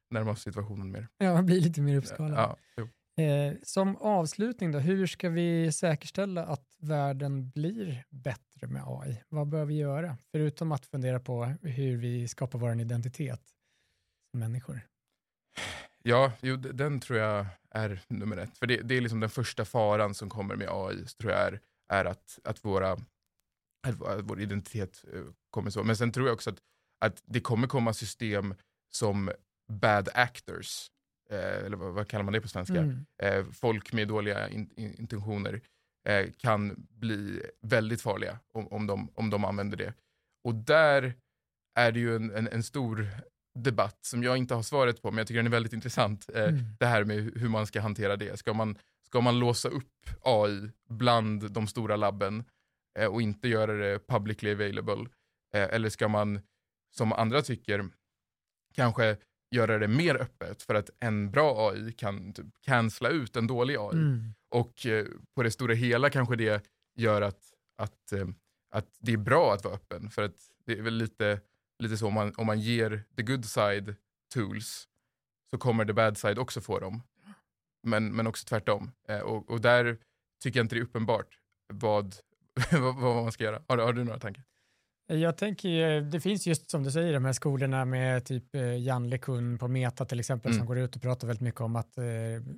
S2: närmar oss situationen mer.
S1: ja, bli lite mer uppskalad.
S2: Ja.
S1: Eh, som avslutning då, hur ska vi säkerställa att världen blir bättre med AI? Vad bör vi göra? Förutom att fundera på hur vi skapar vår identitet som människor.
S2: Ja, jo, den tror jag är nummer ett. För det, det är liksom den första faran som kommer med AI, tror jag är, är att, att, våra, att, vår- identitet eh, kommer så. Men sen tror jag också att, att det kommer komma system som bad actors, eh, eller vad, vad kallar man det på svenska?
S1: Mm.
S2: eh, folk med dåliga in, in, intentioner eh, kan bli väldigt farliga om, om, de, om de använder det. Och där är det ju en, en, en stor debatt som jag inte har svaret på, men jag tycker den är väldigt intressant. Eh,
S1: Mm.
S2: Det här med hur man ska hantera det. Ska man, ska man låsa upp AI bland de stora labben och inte göra det publicly available? Eh, eller ska man, som andra tycker, kanske göra det mer öppet för att en bra AI kan typ cancella ut en dålig AI.
S1: Mm.
S2: Och eh, på det stora hela kanske det gör att, att, eh, att det är bra att vara öppen. För att det är väl lite, lite så om man, om man ger the good side tools så kommer the bad side också få dem. Men, men också tvärtom. Eh, och, och där tycker jag inte det är uppenbart vad, vad, vad man ska göra. Har, har du några tankar?
S1: Jag tänker, det finns just som du säger de här skolorna med typ eh, Jan LeCun på Meta till exempel
S2: Mm.
S1: som går ut och pratar väldigt mycket om att, eh,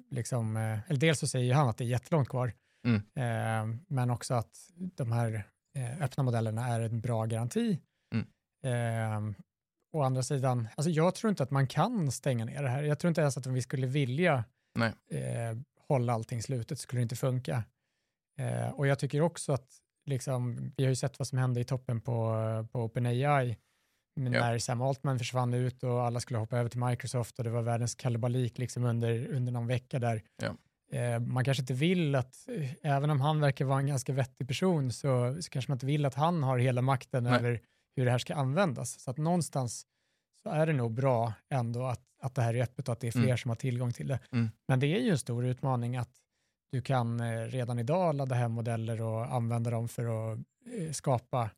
S1: liksom, eh, eller dels så säger han att det är jättelångt kvar,
S2: Mm.
S1: men också att de här öppna modellerna är en bra garanti.
S2: Mm.
S1: Å andra sidan, alltså jag tror inte att man kan stänga ner det här. Jag tror inte ens att om vi skulle vilja eh, hålla allting slutet skulle det inte funka. Eh, och jag tycker också att liksom, vi har ju sett vad som hände i toppen på, på OpenAI när Sam Altman försvann ut och alla skulle hoppa över till Microsoft och det var världens kalabalik liksom under, under någon vecka där. Eh, man kanske inte vill att, eh, även om han verkar vara en ganska vettig person så, så kanske man inte vill att han har hela makten
S2: Nej.
S1: över hur det här ska användas. Så att någonstans så är det nog bra ändå att, att det här är öppet och att det är fler
S2: Mm.
S1: som har tillgång till det.
S2: Mm.
S1: Men det är ju en stor utmaning att du kan eh, redan idag ladda hem modeller och använda dem för att eh, skapa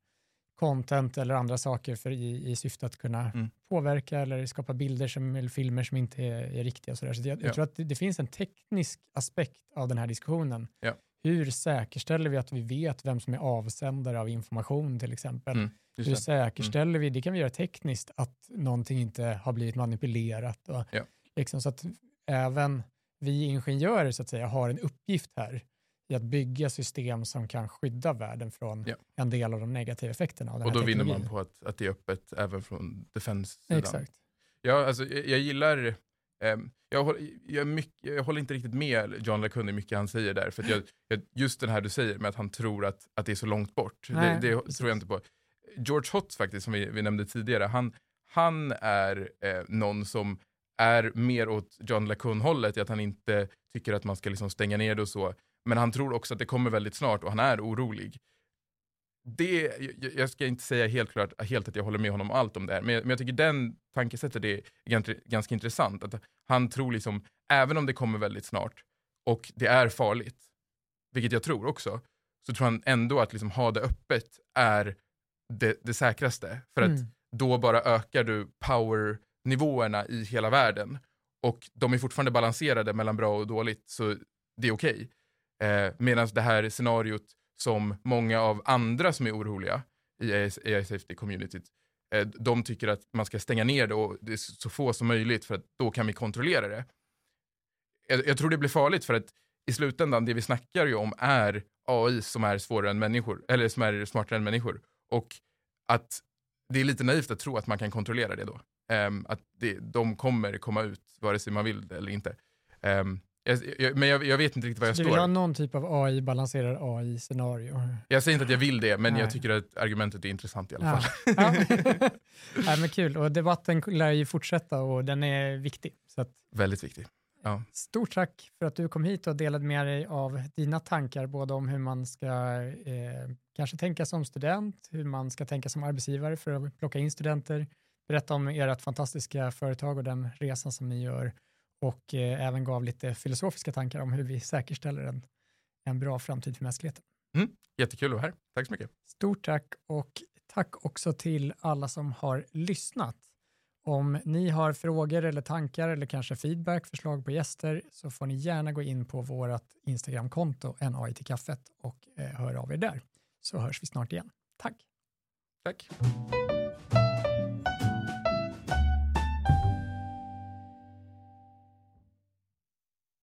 S1: content eller andra saker för i, i syfte att kunna
S2: Mm.
S1: påverka eller skapa bilder som, eller filmer som inte är, är riktiga. Så. Så jag, jag
S2: Ja.
S1: tror att det, det finns en teknisk aspekt av den här diskussionen.
S2: Ja.
S1: Hur säkerställer vi att vi vet vem som är avsändare av information till exempel?
S2: Mm,
S1: Hur säkerställer vi, det kan vi göra tekniskt, att någonting inte har blivit manipulerat. Och
S2: Ja.
S1: liksom så att även vi ingenjörer så att säga har en uppgift här i att bygga system som kan skydda världen från
S2: Ja.
S1: en del av de negativa effekterna
S2: Och då vinner
S1: teknologin.
S2: man på att, att det är öppet även från defense-sidan.
S1: Exakt.
S2: Ja, alltså, jag, jag gillar Ehm, jag, håller, jag, mycket, jag håller inte riktigt med John LeCun i mycket han säger där. För jag, just den här du säger med att han tror att, att det är så långt bort.
S1: Nej,
S2: det det tror jag inte på. George Hotz faktiskt, som vi, vi nämnde tidigare, han, han är eh, någon som är mer åt John LeCun-hållet, att han inte tycker att man ska liksom stänga ner det och så. Men han tror också att det kommer väldigt snart och han är orolig. Det, jag, ska inte säga helt klart helt att jag håller med honom om allt om det här, men jag, men jag tycker den tankesättet är ganska, ganska intressant. Att han tror liksom, även om det kommer väldigt snart och det är farligt, vilket jag tror också, så tror han ändå att liksom ha det öppet är det, det säkraste. För att
S1: Mm.
S2: då bara ökar du nivåerna i hela världen. Och de är fortfarande balanserade mellan bra och dåligt, så det är okej. Eh, Medan det här scenariot som många av andra som är oroliga i AI, AI safety-communityt, eh, de tycker att man ska stänga ner det och det är så få som möjligt för att då kan vi kontrollera det. Jag, jag tror det blir farligt för att i slutändan, det vi snackar ju om är AI som är svårare än människor, eller som är smartare än människor. Och att det är lite naivt att tro att man kan kontrollera det då. Ehm, att det, de kommer komma ut vare sig man vill det eller inte. Ehm, jag, jag, men jag, jag vet inte riktigt var jag
S1: Du vill ha
S2: står.
S1: någon typ av AI, balanserad AI-scenario.
S2: Jag säger inte att jag vill det, men
S1: Nej.
S2: jag tycker att argumentet är intressant i alla
S1: Ja.
S2: fall.
S1: Ja. Nej, men kul, och debatten lär ju fortsätta och den är viktig. Att,
S2: Väldigt viktigt.
S1: stort tack för att du kom hit och delade med dig av dina tankar, både om hur man ska eh, kanske tänka som student, hur man ska tänka som arbetsgivare för att plocka in studenter, berätta om ert fantastiska företag och den resan som ni gör och eh, även gav lite filosofiska tankar om hur vi säkerställer en, en bra framtid för mänskligheten.
S2: Jättekul att vara här. Tack så mycket.
S1: Stort tack och tack också till alla som har lyssnat. Om ni har frågor eller tankar eller kanske feedback, förslag på gäster så får ni gärna gå in på vårt Instagramkonto NAI till kaffet och eh, höra av er där. Så hörs vi snart igen. Tack!
S2: Tack.